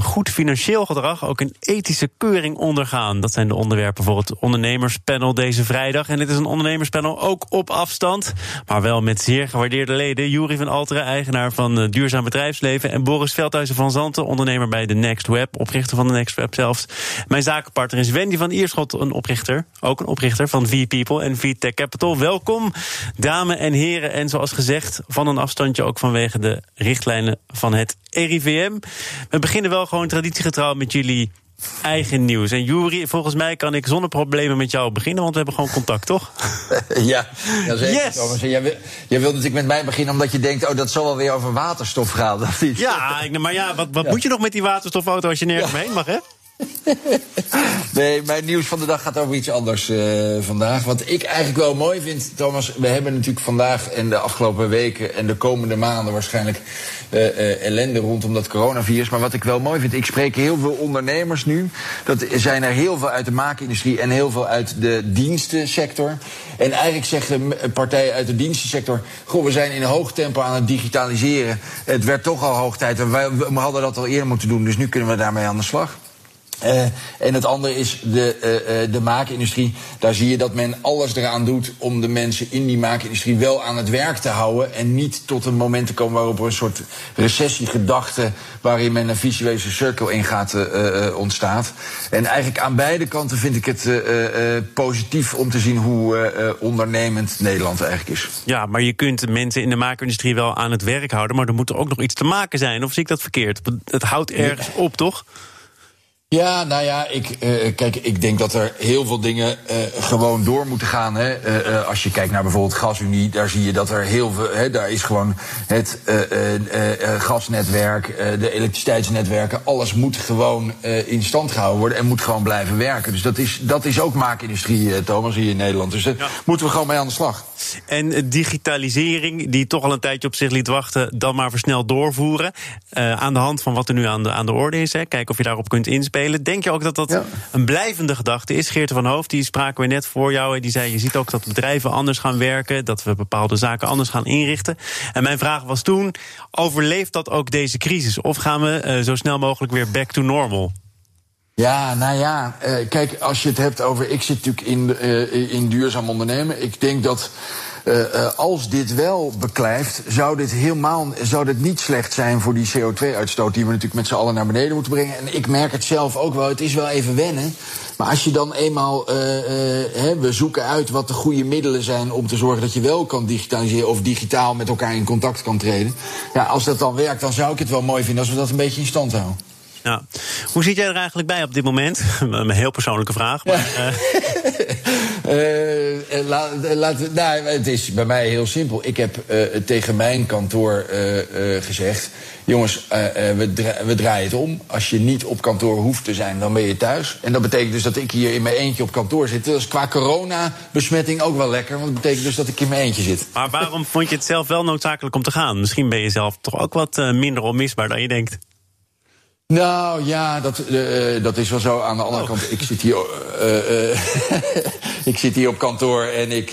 Goed financieel gedrag ook een ethische keuring ondergaan. Dat zijn de onderwerpen voor het ondernemerspanel deze vrijdag. En dit is een ondernemerspanel ook op afstand, maar wel met zeer gewaardeerde leden. Jury van Alteren, eigenaar van eh, Duurzaam Bedrijfsleven. En Boris Veldhuizen van Zanten, ondernemer bij de Next Web, oprichter van de Next Web zelfs. Mijn zakenpartner is Wendy van Ierschot, een oprichter, ook een oprichter van V-People en V-Tech Capital. Welkom, dames en heren. En zoals gezegd, van een afstandje ook vanwege de richtlijnen van het RIVM. We beginnen wel gewoon traditiegetrouw met jullie eigen nieuws. En Jury, volgens mij kan ik zonder problemen met jou beginnen, want we hebben gewoon contact, toch? ja, ja zeker. Yes. Thomas. Jij, wil, jij wilt natuurlijk met mij beginnen omdat je denkt... oh, dat zal wel weer over waterstof gaan. Ja, maar ja, wat, wat moet je nog met die waterstofauto als je nergens mee heen mag, hè? Nee, mijn nieuws van de dag gaat over iets anders eh, vandaag. Wat ik eigenlijk wel mooi vind, Thomas... we hebben natuurlijk vandaag en de afgelopen weken... en de komende maanden waarschijnlijk eh, eh, ellende rondom dat coronavirus. Maar wat ik wel mooi vind, ik spreek heel veel ondernemers nu. Dat zijn er heel veel uit de maakindustrie... en heel veel uit de dienstensector. En eigenlijk zeggen partijen uit de dienstensector... goh, we zijn in hoog tempo aan het digitaliseren. Het werd toch al hoog tijd. We hadden dat al eerder moeten doen, dus nu kunnen we daarmee aan de slag. Eh, en het andere is de, eh, eh, de maakindustrie. Daar zie je dat men alles eraan doet om de mensen in die maakindustrie wel aan het werk te houden. En niet tot een moment te komen waarop er een soort recessiegedachte. waarin men een visuele cirkel in gaat eh, eh, ontstaat. En eigenlijk aan beide kanten vind ik het positief om te zien hoe ondernemend Nederland eigenlijk is. Ja, maar je kunt mensen in de maakindustrie wel aan het werk houden, maar er moet er ook nog iets te maken zijn. Of zie ik dat verkeerd? Het houdt ergens op, toch? Ja, nou ja, ik, eh, kijk, ik denk dat er heel veel dingen eh, gewoon door moeten gaan. Hè. Eh, als je kijkt naar bijvoorbeeld GasUnie, daar zie je dat er heel veel. Hè, daar is gewoon het gasnetwerk, de elektriciteitsnetwerken, alles moet gewoon in stand gehouden worden en moet gewoon blijven werken. Dus dat is, dat is ook maakindustrie, Thomas, hier in Nederland. Dus daar Ja. moeten we gewoon mee aan de slag. En digitalisering, die toch al een tijdje op zich liet wachten, dan maar versneld doorvoeren. Aan de hand van wat er nu aan de, aan de orde is. Hè. Kijken of je daarop kunt inspelen. Denk je ook dat dat Ja. een blijvende gedachte is? Geert van Hoofd, die spraken we net voor jou. en Die zei: Je ziet ook dat bedrijven anders gaan werken. Dat we bepaalde zaken anders gaan inrichten. En mijn vraag was toen: overleeft dat ook deze crisis? Of gaan we eh, zo snel mogelijk weer back to normal? Ja, nou ja, eh, kijk, als je het hebt over. Ik zit natuurlijk in, eh, in duurzaam ondernemen. Ik denk dat. Eh, eh, als dit wel beklijft, zou dit helemaal zou dit niet slecht zijn voor die CO2-uitstoot die we natuurlijk met z'n allen naar beneden moeten brengen. En ik merk het zelf ook wel. Het is wel even wennen. Maar als je dan eenmaal. eh, we zoeken uit wat de goede middelen zijn om te zorgen dat je wel kan digitaliseren of digitaal met elkaar in contact kan treden. Ja, als dat dan werkt, dan zou ik het wel mooi vinden als we dat een beetje in stand houden. Ja. Hoe zit jij er eigenlijk bij op dit moment? Een heel persoonlijke vraag. Maar, eh, Eh, la- eh, laat- nou, het is bij mij heel simpel. Ik heb eh, tegen mijn kantoor gezegd: jongens, we, we draaien het om. Als je niet op kantoor hoeft te zijn, dan ben je thuis. En dat betekent dus dat ik hier in mijn eentje op kantoor zit. Dat is qua coronabesmetting ook wel lekker, want dat betekent dus dat ik in mijn eentje zit. maar waarom vond je het zelf wel noodzakelijk om te gaan? Misschien ben je zelf toch ook wat minder onmisbaar dan je denkt. Nou ja, dat, eh, dat is wel zo. Aan de andere Oh. kant, ik zit hier, eh, eh, ik zit hier op kantoor en ik,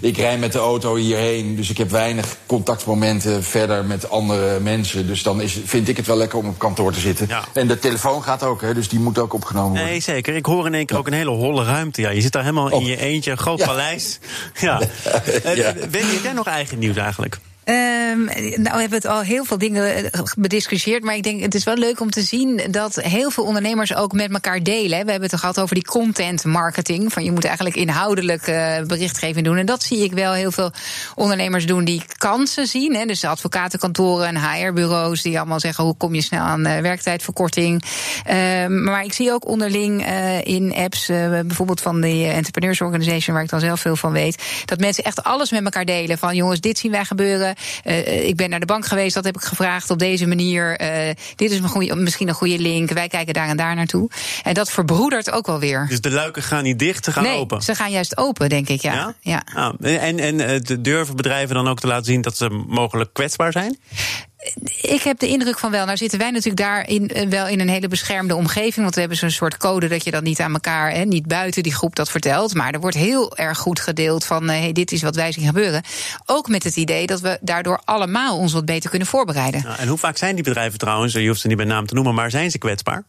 ik rij met de auto hierheen. Dus ik heb weinig contactmomenten verder met andere mensen. Dus dan is, vind ik het wel lekker om op kantoor te zitten. Ja. En de telefoon gaat ook, hè, dus die moet ook opgenomen worden. Nee, zeker. Ik hoor in één keer ook een hele holle ruimte. Ja, je zit daar helemaal in Oh. je eentje, een groot Ja. paleis. Ja. Ja. Wendy, heb jij nog eigen nieuws eigenlijk? Ehm, nou, we hebben het al heel veel dingen eh, bediscussieerd. Maar ik denk, het is wel leuk om te zien dat heel veel ondernemers ook met elkaar delen. We hebben het er gehad over die content marketing. Van je moet eigenlijk inhoudelijk eh, berichtgeving doen. En dat zie ik wel heel veel ondernemers doen die kansen zien. Dus advocatenkantoren en HR-bureaus die allemaal zeggen: hoe kom je snel aan eh, werktijdverkorting. Ehm, maar ik zie ook onderling in apps, bijvoorbeeld van de Entrepreneurs Organization, waar ik dan zelf veel van weet, dat mensen echt alles met elkaar delen. Van jongens, dit zien wij gebeuren. Eh, ik ben naar de bank geweest, dat heb ik gevraagd op deze manier. Eh, dit is een goeie, misschien een goede link. Wij kijken daar en daar naartoe. En dat verbroedert ook wel weer. Dus de luiken gaan niet dicht, ze gaan nee, open. ze gaan juist open, denk ik. Ja. ja. Ah, en en eh, durven bedrijven dan ook te laten zien dat ze mogelijk kwetsbaar zijn? Ik heb de indruk van wel. Nou zitten wij natuurlijk daarin uh, wel in een hele beschermde omgeving. Want we hebben zo'n soort code dat je dan niet aan elkaar, hè, niet buiten die groep dat vertelt. Maar er wordt heel erg goed gedeeld van uh, hey, dit is wat wij zien gebeuren. Ook met het idee dat we daardoor allemaal ons wat beter kunnen voorbereiden. En hoe vaak zijn die bedrijven trouwens, je hoeft ze niet bij naam te noemen, maar zijn ze kwetsbaar?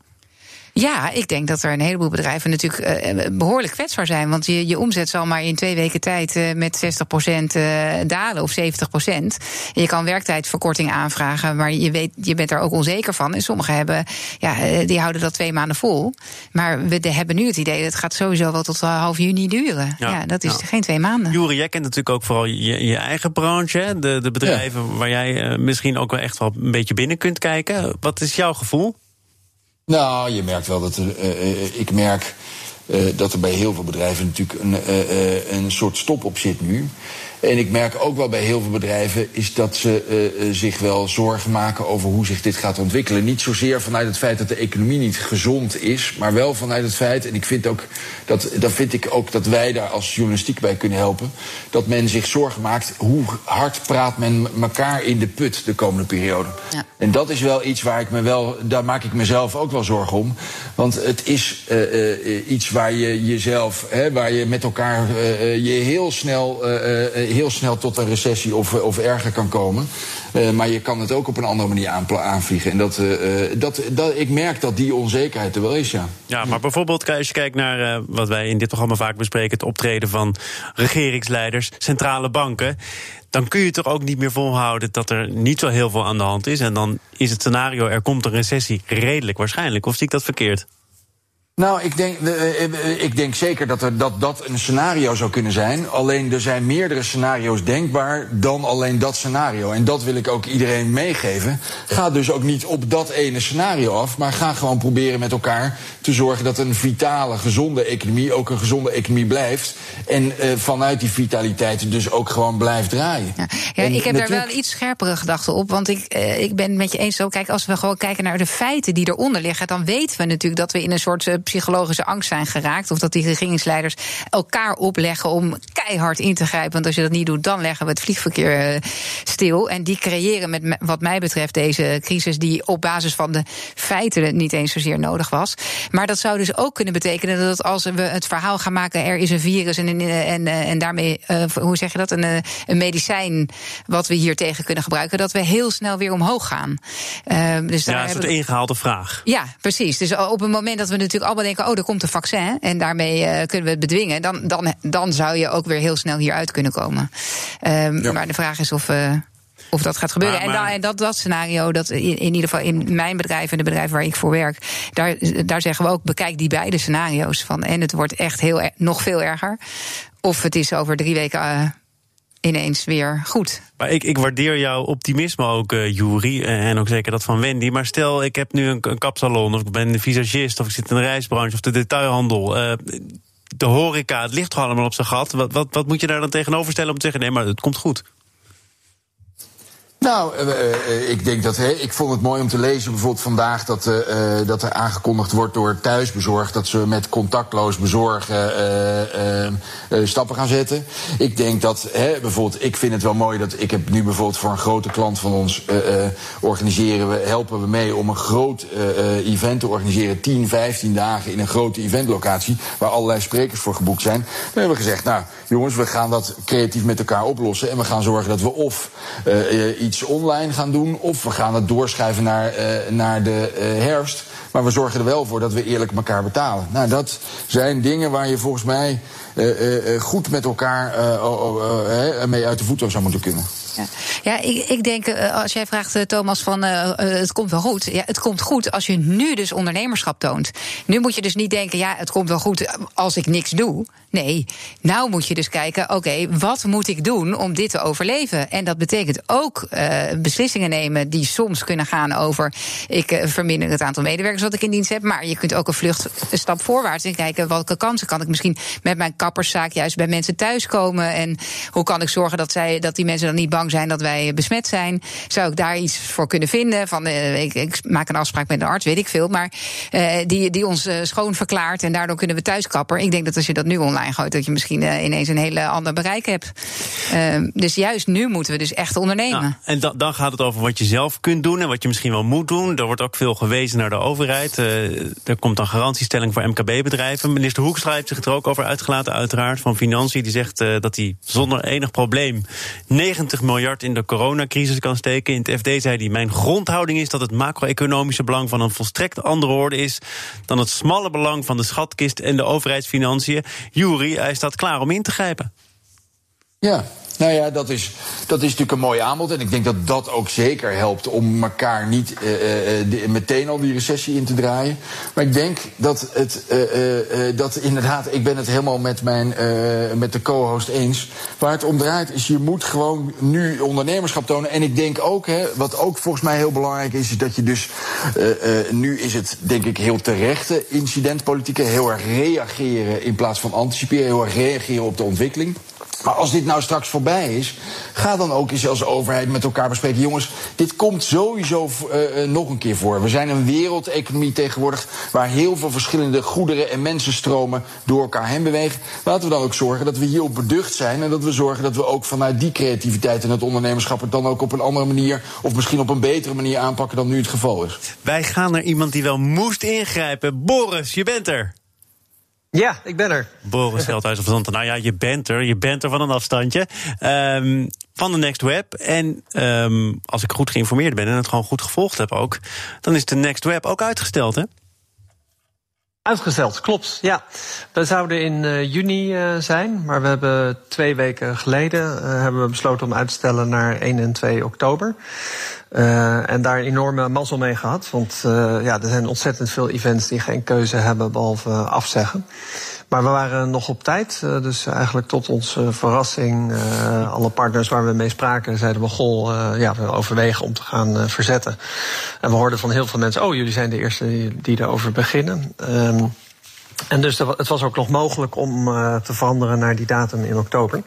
Ja, ik denk dat er een heleboel bedrijven natuurlijk uh, behoorlijk kwetsbaar zijn. Want je, je omzet zal maar in twee weken tijd uh, met 60% uh, dalen of 70%. En je kan werktijdverkorting aanvragen, maar je, weet, je bent er ook onzeker van. En sommigen hebben, ja, die houden dat twee maanden vol. Maar we de, hebben nu het idee dat het gaat sowieso wel tot half juni duren. Ja, ja dat is ja. geen twee maanden. Jure, jij kent natuurlijk ook vooral je, je eigen branche. De, de bedrijven ja. waar jij misschien ook wel echt wel een beetje binnen kunt kijken. Wat is jouw gevoel? Nou, je merkt wel dat er, uh, ik merk uh, dat er bij heel veel bedrijven natuurlijk een, een soort stop op zit nu. En ik merk ook wel bij heel veel bedrijven is dat ze uh, zich wel zorgen maken over hoe zich dit gaat ontwikkelen. Niet zozeer vanuit het feit dat de economie niet gezond is, maar wel vanuit het feit, en ik vind ook dat, dat vind ik ook dat wij daar als journalistiek bij kunnen helpen, dat men zich zorgen maakt hoe hard praat men elkaar in de put de komende periode. Ja. En dat is wel iets waar ik me wel, daar maak ik mezelf ook wel zorgen om. Want het is uh, uh, iets waar je jezelf, hè, waar je met elkaar je heel snel heel snel tot een recessie of, of erger kan komen. Uh, maar je kan het ook op een andere manier aan, aanvliegen. En dat, uh, dat, dat, ik merk dat die onzekerheid er wel is, ja. Ja, maar bijvoorbeeld als je kijkt naar wat wij in dit programma vaak bespreken... het optreden van regeringsleiders, centrale banken... dan kun je toch ook niet meer volhouden dat er niet zo heel veel aan de hand is. En dan is het scenario, er komt een recessie, redelijk waarschijnlijk. Of zie ik dat verkeerd? Nou, ik denk, ik denk zeker dat, er, dat dat een scenario zou kunnen zijn. Alleen er zijn meerdere scenario's denkbaar dan alleen dat scenario. En dat wil ik ook iedereen meegeven. Ga dus ook niet op dat ene scenario af, maar ga gewoon proberen met elkaar te zorgen dat een vitale, gezonde economie ook een gezonde economie blijft. En vanuit die vitaliteit dus ook gewoon blijft draaien. Ja, ja ik heb daar wel iets scherpere gedachten op. Want ik, ik ben het met je eens zo. Kijk, als we gewoon kijken naar de feiten die eronder liggen, dan weten we natuurlijk dat we in een soort psychologische angst zijn geraakt. Of dat die regeringsleiders elkaar opleggen om keihard in te grijpen. Want als je dat niet doet, dan leggen we het vliegverkeer uh, stil. En die creëren, met, wat mij betreft, deze crisis die op basis van de feiten niet eens zozeer nodig was. Maar dat zou dus ook kunnen betekenen dat als we het verhaal gaan maken, er is een virus en, en, en daarmee, uh, hoe zeg je dat, een, een medicijn wat we hier tegen kunnen gebruiken, dat we heel snel weer omhoog gaan. Uh, dus daar ja, een soort ingehaalde vraag. Ja, precies. Dus op het moment dat we natuurlijk allemaal denken, oh, er komt een vaccin en daarmee kunnen we het bedwingen, dan, dan, dan zou je ook weer heel snel hieruit kunnen komen. Um, ja. Maar de vraag is of. Uh, of dat gaat gebeuren. Maar, maar... En, da, en, dat, dat scenario, dat in, in, ieder geval in mijn bedrijf en de bedrijven waar ik voor werk, daar, daar zeggen we ook: bekijk die beide scenario's van. En het wordt echt heel, nog veel erger. Of het is over drie weken. Uh, ineens weer goed. Maar ik, ik waardeer jouw optimisme ook, uh, Jury. En ook zeker dat van Wendy. Maar stel, ik heb nu een, een kapsalon, of ik ben een visagist, of ik zit in de reisbranche of de detailhandel. Uh, de horeca, het ligt toch allemaal op zijn gat. Wat, wat, wat moet je daar dan tegenover stellen om te zeggen: nee, maar het komt goed? Nou, uh, uh, ik denk dat. He, ik vond het mooi om te lezen bijvoorbeeld vandaag dat, dat er aangekondigd wordt door thuisbezorgd dat ze met contactloos bezorgen stappen gaan zetten. Ik denk dat he, bijvoorbeeld, ik vind het wel mooi dat ik heb nu bijvoorbeeld voor een grote klant van ons organiseren we, helpen we mee om een groot event te organiseren, 10, 15 dagen in een grote eventlocatie, waar allerlei sprekers voor geboekt zijn. Dan hebben we gezegd, nou jongens, we gaan dat creatief met elkaar oplossen en we gaan zorgen dat we of iets online gaan doen. Of we gaan het doorschuiven naar, uh, naar de uh, herfst. Maar we zorgen er wel voor dat we eerlijk elkaar betalen. Nou, dat zijn dingen waar je volgens mij uh, goed met elkaar mee uit de voeten zou moeten kunnen. Ja, ja ik, ik denk, als jij vraagt, Thomas, van het komt wel goed. Ja, het komt goed als je nu dus ondernemerschap toont. Nu moet je dus niet denken, ja, het komt wel goed als ik niks doe. Nee, nou moet je dus kijken, oké, wat moet ik doen om dit te overleven? En dat betekent ook uh, beslissingen nemen die soms kunnen gaan over... ik uh, verminder het aantal medewerkers wat ik in dienst heb... maar je kunt ook een vlucht een stap voorwaarts en kijken... welke kansen kan ik misschien met mijn kapperszaak juist bij mensen thuiskomen... en hoe kan ik zorgen dat, zij, dat die mensen dan niet bang zijn dat wij besmet zijn. Zou ik daar iets voor kunnen vinden? Van, ik, ik, maak een afspraak met een arts, weet ik veel. Maar die, die ons schoon verklaart en daardoor kunnen we thuiskapper. Ik denk dat als je dat nu online gooit, dat je misschien ineens een hele ander bereik hebt. Ehm, dus juist nu moeten we dus echt ondernemen. Nou, en dan, gaat het over wat je zelf kunt doen en wat je misschien wel moet doen. Er wordt ook veel gewezen naar de overheid. er komt dan garantiestelling voor MKB-bedrijven. Minister Hoekstra heeft zich er ook over uitgelaten, uiteraard, van Financiën. Die zegt dat hij zonder enig probleem 90 miljard in de coronacrisis kan steken. In het FD zei hij: Mijn grondhouding is dat het macro-economische belang van een volstrekt andere orde is dan het smalle belang van de schatkist en de overheidsfinanciën. Jury, hij staat klaar om in te grijpen. Ja, nou ja, dat is, dat is natuurlijk een mooi aanbod. En ik denk dat dat ook zeker helpt om elkaar niet uh, uh, meteen al die recessie in te draaien. Maar ik denk dat het dat inderdaad, ik ben het helemaal met, mijn, met de co-host eens. Waar het om draait is, je moet gewoon nu ondernemerschap tonen. En ik denk ook, hè, wat ook volgens mij heel belangrijk is, is dat je dus. nu is het denk ik heel terechte incidentpolitiek. Heel erg reageren in plaats van anticiperen. Heel erg reageren op de ontwikkeling. Maar als dit nou straks voorbij is, ga dan ook eens als overheid met elkaar bespreken. Jongens, dit komt sowieso uh, nog een keer voor. We zijn een wereldeconomie tegenwoordig waar heel veel verschillende goederen en mensenstromen door elkaar heen bewegen. Laten we dan ook zorgen dat we hierop beducht zijn en dat we zorgen dat we ook vanuit die creativiteit en het ondernemerschap het dan ook op een andere manier of misschien op een betere manier aanpakken dan nu het geval is. Wij gaan naar iemand die wel moest ingrijpen. Boris, je bent er. Ja, ik ben er. Boris Veldhuis of Zanten. Nou ja, je bent er. Je bent er van een afstandje. Um, van de Next Web. En um, als ik goed geïnformeerd ben en het gewoon goed gevolgd heb ook... dan is de Next Web ook uitgesteld, hè? Uitgesteld, klopt. Ja, we zouden in uh, juni uh, zijn, maar we hebben twee weken geleden uh, hebben we besloten om uit te stellen naar 1 en 2 oktober. En daar een enorme mazzel mee gehad, want ja, er zijn ontzettend veel events die geen keuze hebben behalve afzeggen. Maar we waren nog op tijd. Uh, dus eigenlijk tot onze verrassing, alle partners waar we mee spraken, zeiden we: Goh, ja, we overwegen om te gaan verzetten. En we hoorden van heel veel mensen: Oh, jullie zijn de eerste die, erover beginnen. Um, en dus het was ook nog mogelijk om uh, te veranderen naar die datum in oktober.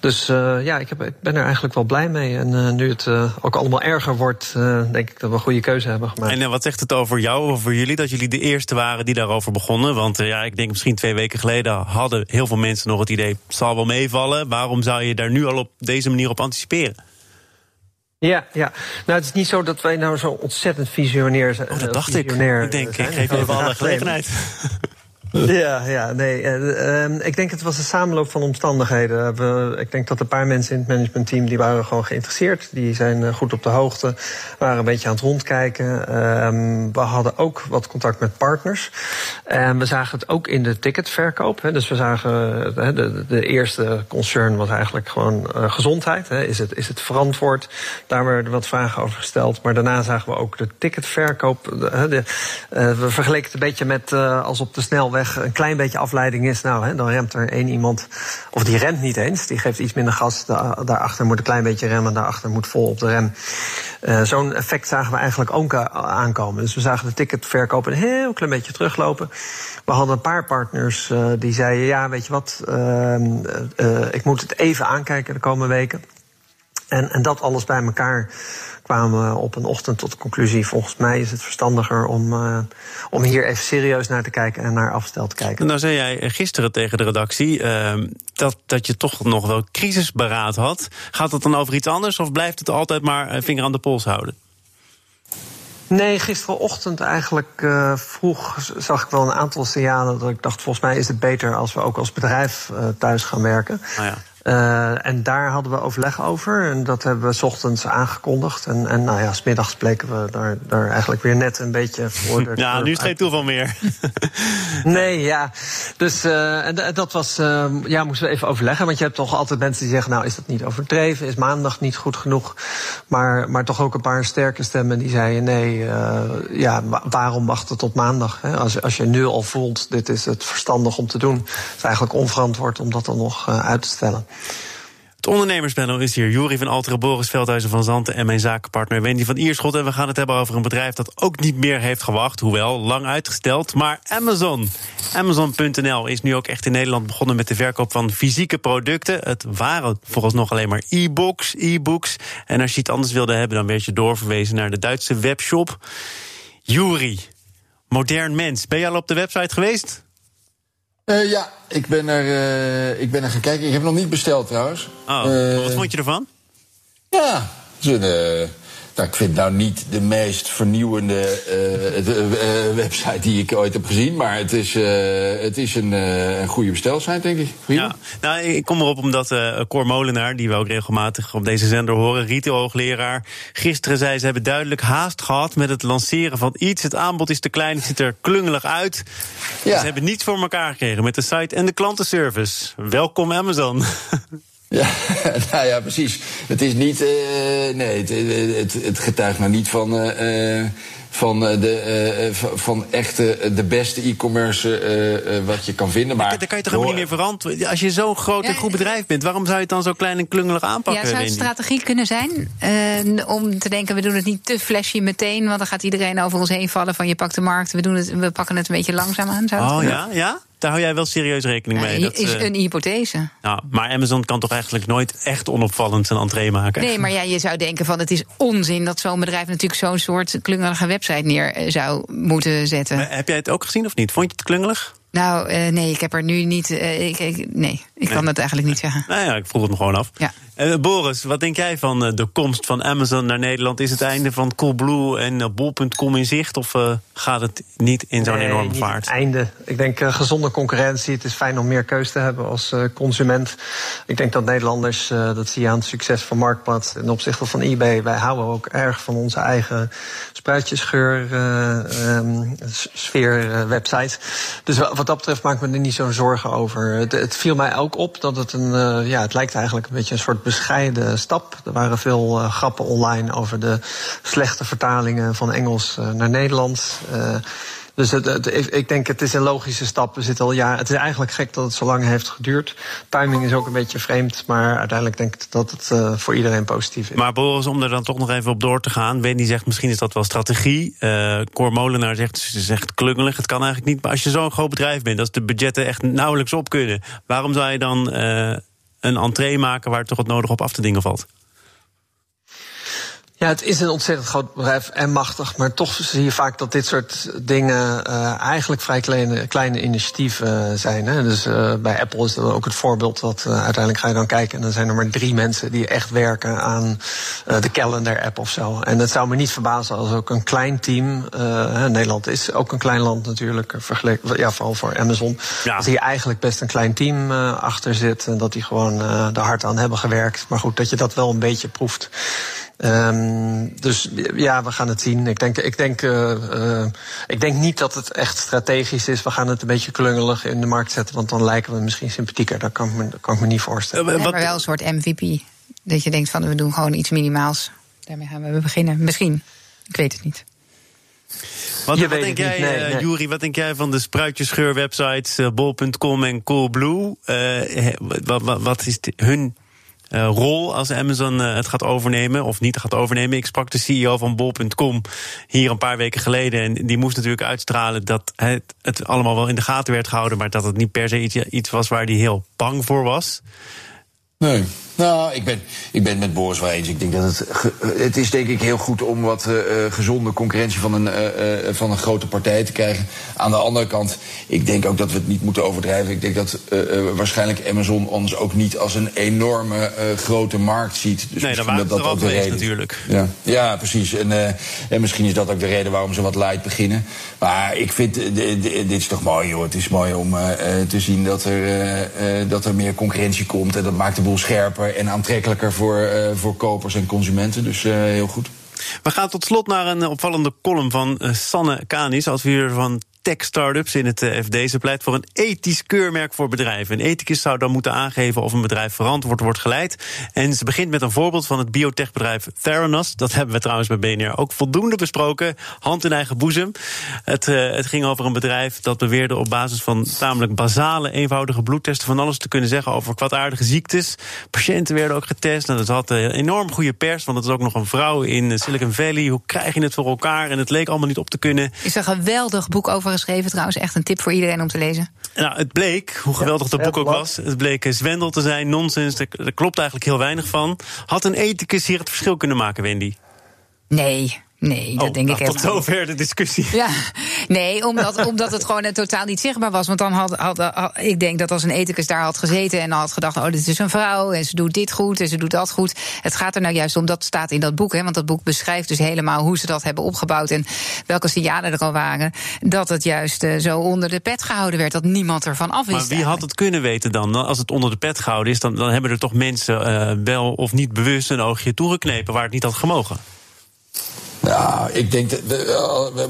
Dus uh, ja, ik, heb, ik, ben er eigenlijk wel blij mee. En uh, nu het ook allemaal erger wordt, denk ik dat we een goede keuze hebben gemaakt. En wat zegt het over jou, over jullie, dat jullie de eerste waren die daarover begonnen? Want ja, ik denk misschien twee weken geleden hadden heel veel mensen nog het idee, het zal wel meevallen. Waarom zou je daar nu al op deze manier op anticiperen? Ja, ja. Nou, het is niet zo dat wij nou zo ontzettend visionair zijn. Oh, dat dacht ik. Ik denk, ik geef even alle gelegenheid. Ja, ja, nee. Uh, ik denk het was een samenloop van omstandigheden. We, ik denk dat een paar mensen in het managementteam die waren gewoon geïnteresseerd. Die zijn uh, goed op de hoogte, waren een beetje aan het rondkijken. Uh, we hadden ook wat contact met partners. En we zagen het ook in de ticketverkoop. Hè. Dus we zagen de, de, eerste concern was eigenlijk gewoon uh, gezondheid. Hè. Is, het, is het verantwoord? Daar werden wat vragen over gesteld. Maar daarna zagen we ook de ticketverkoop. De, we vergeleken het een beetje met als op de snelweg een klein beetje afleiding is, nou, hè, dan remt er één iemand, of die remt niet eens, die geeft iets minder gas, daarachter moet een klein beetje remmen, daarachter moet vol op de rem. Uh, Zo'n effect zagen we eigenlijk ook aankomen. Dus we zagen de ticketverkoop een heel klein beetje teruglopen. We hadden een paar partners uh, die zeiden: Ja, weet je wat, uh, ik moet het even aankijken de komende weken. En, en dat alles bij elkaar kwamen op een ochtend tot de conclusie: volgens mij is het verstandiger om, uh, om hier even serieus naar te kijken en naar afstel te kijken. Nou, zei jij gisteren tegen de redactie uh, dat, dat je toch nog wel crisisberaad had. Gaat het dan over iets anders of blijft het altijd maar vinger aan de pols houden? Nee, gisterenochtend eigenlijk uh, vroeg zag ik wel een aantal signalen dat ik dacht: volgens mij is het beter als we ook als bedrijf uh, thuis gaan werken. Ah ja. Uh, en daar hadden we overleg over. En dat hebben we s ochtends aangekondigd. En, en nou ja, smiddags bleken we daar, daar eigenlijk weer net een beetje voor. De ja, nu is het geen toeval meer. nee, ja. Dus uh, en dat was. Uh, ja, moesten we even overleggen. Want je hebt toch altijd mensen die zeggen: Nou, is dat niet overdreven? Is maandag niet goed genoeg? Maar, maar toch ook een paar sterke stemmen die zeiden: Nee, ja, waarom wachten tot maandag? Hè? Als, als je nu al voelt: dit is het verstandig om te doen. Het is eigenlijk onverantwoord om dat dan nog uit te stellen. Het ondernemerspanel is hier. Jury van Alteren, Boris Veldhuizen van Zanten en mijn zakenpartner Wendy van Ierschot. En we gaan het hebben over een bedrijf dat ook niet meer heeft gewacht, hoewel lang uitgesteld. Maar Amazon. Amazon.nl is nu ook echt in Nederland begonnen met de verkoop van fysieke producten. Het waren vooralsnog alleen maar e-books, e-books. En als je iets anders wilde hebben, dan werd je doorverwezen naar de Duitse webshop. Jury, modern mens. Ben je al op de website geweest? Uh, ja, ik ben, er, uh, ik ben er gaan kijken. Ik heb nog niet besteld trouwens. Oh, uh, wat vond je ervan? Ja, het nou, ik vind nou niet de meest vernieuwende uh, website die ik ooit heb gezien. Maar het is, het is een, een goede bestelsite, denk ik. Ja, nou, ik kom erop omdat Cor Molenaar, die we ook regelmatig op deze zender horen, retailhoogleraar, gisteren zei ze hebben duidelijk haast gehad met het lanceren van iets. Het aanbod is te klein, het ziet er klungelig uit. Ja. Ze hebben niets voor elkaar gekregen met de site en de klantenservice. Welkom Amazon. Ja, nou ja, precies. Het is niet. Uh, nee, het, het, het, getuigt nou niet van. Uh, van, de, uh, van echt de beste e-commerce uh, wat je kan vinden. Maar daar kan je toch helemaal niet meer verantwoorden. Als je zo'n groot en goed bedrijf bent, waarom zou je het dan zo klein en klungelig aanpakken? Ja, zou het strategie kunnen zijn om te denken: we doen het niet te flashy meteen, want dan gaat iedereen over ons heen vallen van je pakt de markt. We, doen het, we pakken het een beetje langzaam aan. Zou oh ja, ja? Daar hou jij wel serieus rekening mee. dat is een hypothese. Nou, maar Amazon kan toch eigenlijk nooit echt onopvallend zijn entree maken? Nee, maar ja, je zou denken van het is onzin dat zo'n bedrijf natuurlijk zo'n soort klungelige website neer eh, zou moeten zetten. Maar heb jij het ook gezien of niet? Vond je het klungelig? Nou, uh, nee, ik heb er nu niet. Uh, ik, ik, nee, ik kan dat eigenlijk niet zeggen. Nou ja, ik vroeg het me gewoon af. Ja. Uh, Boris, wat denk jij van de komst van Amazon naar Nederland? Is het einde van Coolblue en Bol.com in zicht? Of gaat het niet in zo'n nee, enorme vaart? Het einde. Ik denk gezonde concurrentie. Het is fijn om meer keus te hebben als consument. Ik denk dat Nederlanders, dat zie je aan het succes van Marktplaats ten opzichte van eBay. Wij houden ook erg van onze eigen spruitjesgeur um, sfeer website. Dus wat dat betreft maak ik me er niet zo'n zorgen over. Het, het, viel mij ook op dat het een. Ja, het lijkt eigenlijk een beetje een soort bescheiden stap. Er waren veel uh, grappen online over de slechte vertalingen van Engels uh, naar Nederlands. Dus het, het, ik denk, het is een logische stap. We zitten al ja, het is eigenlijk gek dat het zo lang heeft geduurd. Timing is ook een beetje vreemd, maar uiteindelijk denk ik dat het voor iedereen positief is. Maar Boris, om er dan toch nog even op door te gaan. Wendy zegt misschien is dat wel strategie. Uh, Molenaar zegt, ze zegt klungelig. Het kan eigenlijk niet. Maar als je zo'n groot bedrijf bent, als de budgetten echt nauwelijks op kunnen, waarom zou je dan een entree maken waar toch het nodig op af te dingen valt? Ja, het is een ontzettend groot bedrijf en machtig. Maar toch zie je vaak dat dit soort dingen uh, eigenlijk vrij kleine, kleine initiatieven zijn. Hè. Dus uh, bij Apple is dat ook het voorbeeld dat uh, uiteindelijk ga je dan kijken... en dan zijn er maar drie mensen die echt werken aan de calendar-app of zo. En het zou me niet verbazen als ook een klein team... Nederland is ook een klein land natuurlijk, vergeleken, ja, vooral voor Amazon... Ja. dat hier eigenlijk best een klein team achter zit... en dat die gewoon er hard aan hebben gewerkt. Maar goed, dat je dat wel een beetje proeft... Um, dus ja, we gaan het zien. Ik denk, ik, denk, uh, uh, ik denk niet dat het echt strategisch is. We gaan het een beetje klungelig in de markt zetten, want dan lijken we misschien sympathieker. Dat kan ik me, kan ik me niet voorstellen. Uh, maar wel een soort MVP. Dat je denkt van we doen gewoon iets minimaals. Daarmee gaan we beginnen. Misschien. Ik weet het niet. Wat, wat denk jij, nee, nee. Jury, wat denk jij van de spruitjescheurwebsites uh, bol.com en Coolblue? Uh, wat, wat, wat, is hun uh, rol als Amazon uh, het gaat overnemen of niet gaat overnemen. Ik sprak de CEO van Bol.com hier een paar weken geleden. En die moest natuurlijk uitstralen dat het, het allemaal wel in de gaten werd gehouden. Maar dat het niet per se iets, iets was waar hij heel bang voor was. Nee. Nou, ik ben, ik ben het met Boris wel eens. Ik denk dat het, het is denk ik heel goed om wat uh, gezonde concurrentie van een, uh, van een grote partij te krijgen. Aan de andere kant, ik denk ook dat we het niet moeten overdrijven. Ik denk dat waarschijnlijk Amazon ons ook niet als een enorme grote markt ziet. Dus nee, dat, dat, dat ook de reden natuurlijk. Ja, ja precies. En, en misschien is dat ook de reden waarom ze wat light beginnen. Maar ik vind, dit is toch mooi hoor. Het is mooi om te zien dat er, dat er meer concurrentie komt. En dat maakt de boel scherper en aantrekkelijker voor, uh, voor kopers en consumenten. Dus uh, heel goed. We gaan tot slot naar een opvallende column van uh, Sanne Kanis, adviseur van tech-startups in het FD. Ze pleit voor een ethisch keurmerk voor bedrijven. Een ethicus zou dan moeten aangeven of een bedrijf verantwoord wordt geleid. En ze begint met een voorbeeld van het biotechbedrijf Theranos. Dat hebben we trouwens bij BNR ook voldoende besproken. Hand in eigen boezem. Het, het ging over een bedrijf dat beweerde op basis van tamelijk basale, eenvoudige bloedtesten van alles te kunnen zeggen over kwaadaardige ziektes. Patiënten werden ook getest. En dat had een enorm goede pers, want het is ook nog een vrouw in Silicon Valley. Hoe krijg je het voor elkaar? En het leek allemaal niet op te kunnen. Is een geweldig boek over geschreven trouwens. Echt een tip voor iedereen om te lezen. Nou, het bleek, hoe geweldig dat boek ook was. Het bleek zwendel te zijn, nonsens. Er klopt eigenlijk heel weinig van. Had een ethicus hier het verschil kunnen maken, Wendy? Nee, Nee, dat oh, denk nou, ik Tot zover de discussie. Ja, nee, omdat, omdat het gewoon totaal niet zichtbaar was. Want dan had, had, ik denk dat als een ethicus daar had gezeten en had gedacht: oh, dit is een vrouw en ze doet dit goed en ze doet dat goed. Het gaat er nou juist om, dat staat in dat boek. Hè, want dat boek beschrijft dus helemaal hoe ze dat hebben opgebouwd en welke signalen er al waren. Dat het juist uh, zo onder de pet gehouden werd, dat niemand ervan af wist. Maar wie had het kunnen weten dan? Als het onder de pet gehouden is, dan, dan hebben er toch mensen uh, wel of niet bewust een oogje toegeknepen waar het niet had gemogen. Nou, ik denk dat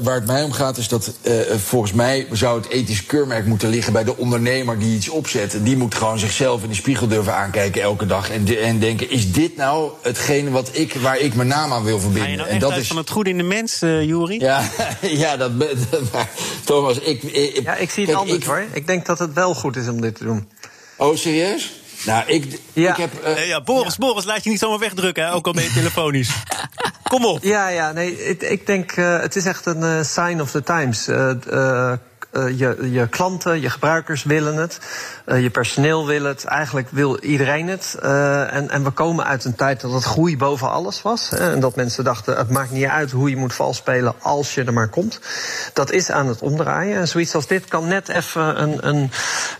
waar het mij om gaat is dat uh, volgens mij zou het ethisch keurmerk moeten liggen bij de ondernemer die iets opzet. Die moet gewoon zichzelf in de spiegel durven aankijken elke dag en, de, en denken: is dit nou hetgene wat ik, waar ik mijn naam aan wil verbinden? Je nou en dat is van het goede in de mens, uh, Juri? Ja, ja, dat. Maar, Thomas, ik, ik. Ja, ik zie het anders ik, hoor. Ik denk dat het wel goed is om dit te doen. Oh, serieus? Nou, ik, ja. ik heb. Uh, ja, Boris, ja. Boris, laat je niet zomaar wegdrukken, hè? ook al ben je telefonisch. Kom op. Ja, ja, nee, ik, ik denk, uh, het is echt een uh, sign of the times. Uh, Uh, je, je, klanten, je gebruikers willen het. Uh, je personeel wil het. Eigenlijk wil iedereen het. Uh, en, en, we komen uit een tijd dat het groei boven alles was. Hè, en dat mensen dachten, het maakt niet uit hoe je moet vals spelen als je er maar komt. Dat is aan het omdraaien. En zoiets als dit kan net even een, een,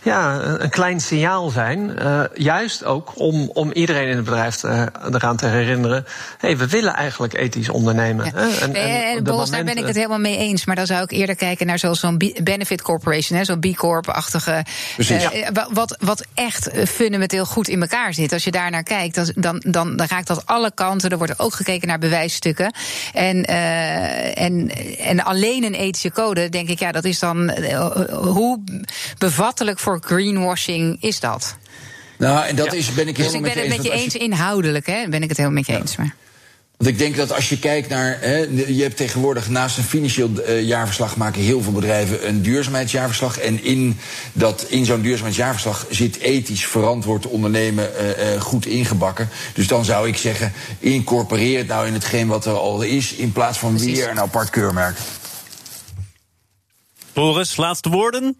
ja, een klein signaal zijn. juist ook om, om iedereen in het bedrijf te, eraan te herinneren. Hé, hey, we willen eigenlijk ethisch ondernemen. Ja. Hè? En, en, en daar ben ik het helemaal mee eens. Maar dan zou ik eerder kijken naar zo'n benefit Corporation, zo'n B Corp-achtige. Uh, wat, wat echt fundamenteel goed in elkaar zit. Als je daar naar kijkt, dan, dan, dan, dan raakt dat alle kanten. Er wordt ook gekeken naar bewijsstukken. En, uh, en, en alleen een ethische code, denk ik, ja, dat is dan. Uh, hoe bevattelijk voor greenwashing is dat? Nou, en dat ja. is, ben ik helemaal dus ik ben het met je eens, je... inhoudelijk, hè? Ben ik het helemaal met je ja. eens. Maar. Want ik denk dat als je kijkt naar. Hè, je hebt tegenwoordig naast een financieel uh, jaarverslag maken heel veel bedrijven een duurzaamheidsjaarverslag. En in, dat, in zo'n duurzaamheidsjaarverslag zit ethisch verantwoord ondernemen uh, uh, goed ingebakken. Dus dan zou ik zeggen, incorporeer het nou in hetgeen wat er al is, in plaats van weer een apart keurmerk. Boris, laatste woorden?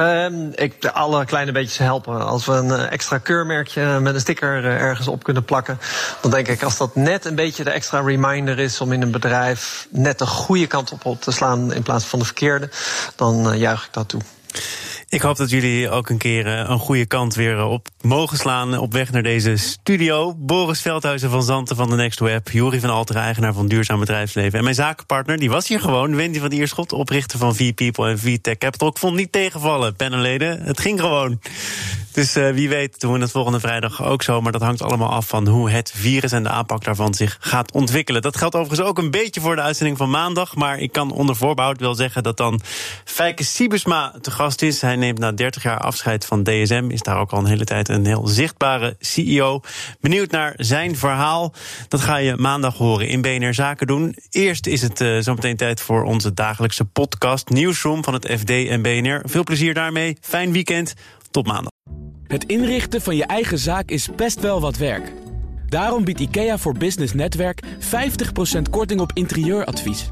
Um, ik, alle kleine beetjes helpen. Als we een extra keurmerkje met een sticker ergens op kunnen plakken, dan denk ik als dat net een beetje de extra reminder is om in een bedrijf net de goede kant op, te slaan in plaats van de verkeerde, dan uh, juich ik dat toe. Ik hoop dat jullie ook een keer een goede kant weer op mogen slaan op weg naar deze studio. Boris Veldhuizen van Zanten van de Next Web, Jori van Alteren, eigenaar van Duurzaam Bedrijfsleven. En mijn zakenpartner, die was hier gewoon, Wendy van Ierschot, oprichter van V-People en V-Tech Capital. Ik vond niet tegenvallen, panelleden. Het ging gewoon. Dus uh, wie weet doen we het volgende vrijdag ook zo. Maar dat hangt allemaal af van hoe het virus en de aanpak daarvan zich gaat ontwikkelen. Dat geldt overigens ook een beetje voor de uitzending van maandag. Maar ik kan onder voorbehoud wel zeggen dat dan Fijke Siebesma te gast is. Neemt na 30 jaar afscheid van DSM. Is daar ook al een hele tijd een heel zichtbare CEO. Benieuwd naar zijn verhaal. Dat ga je maandag horen in BNR Zaken doen. Eerst is het uh, zometeen tijd voor onze dagelijkse podcast Nieuwsroom van het FD en BNR. Veel plezier daarmee. Fijn weekend. Tot maandag. Het inrichten van je eigen zaak is best wel wat werk. Daarom biedt IKEA voor Business Netwerk 50% korting op interieuradvies.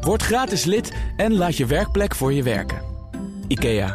Word gratis lid en laat je werkplek voor je werken. IKEA,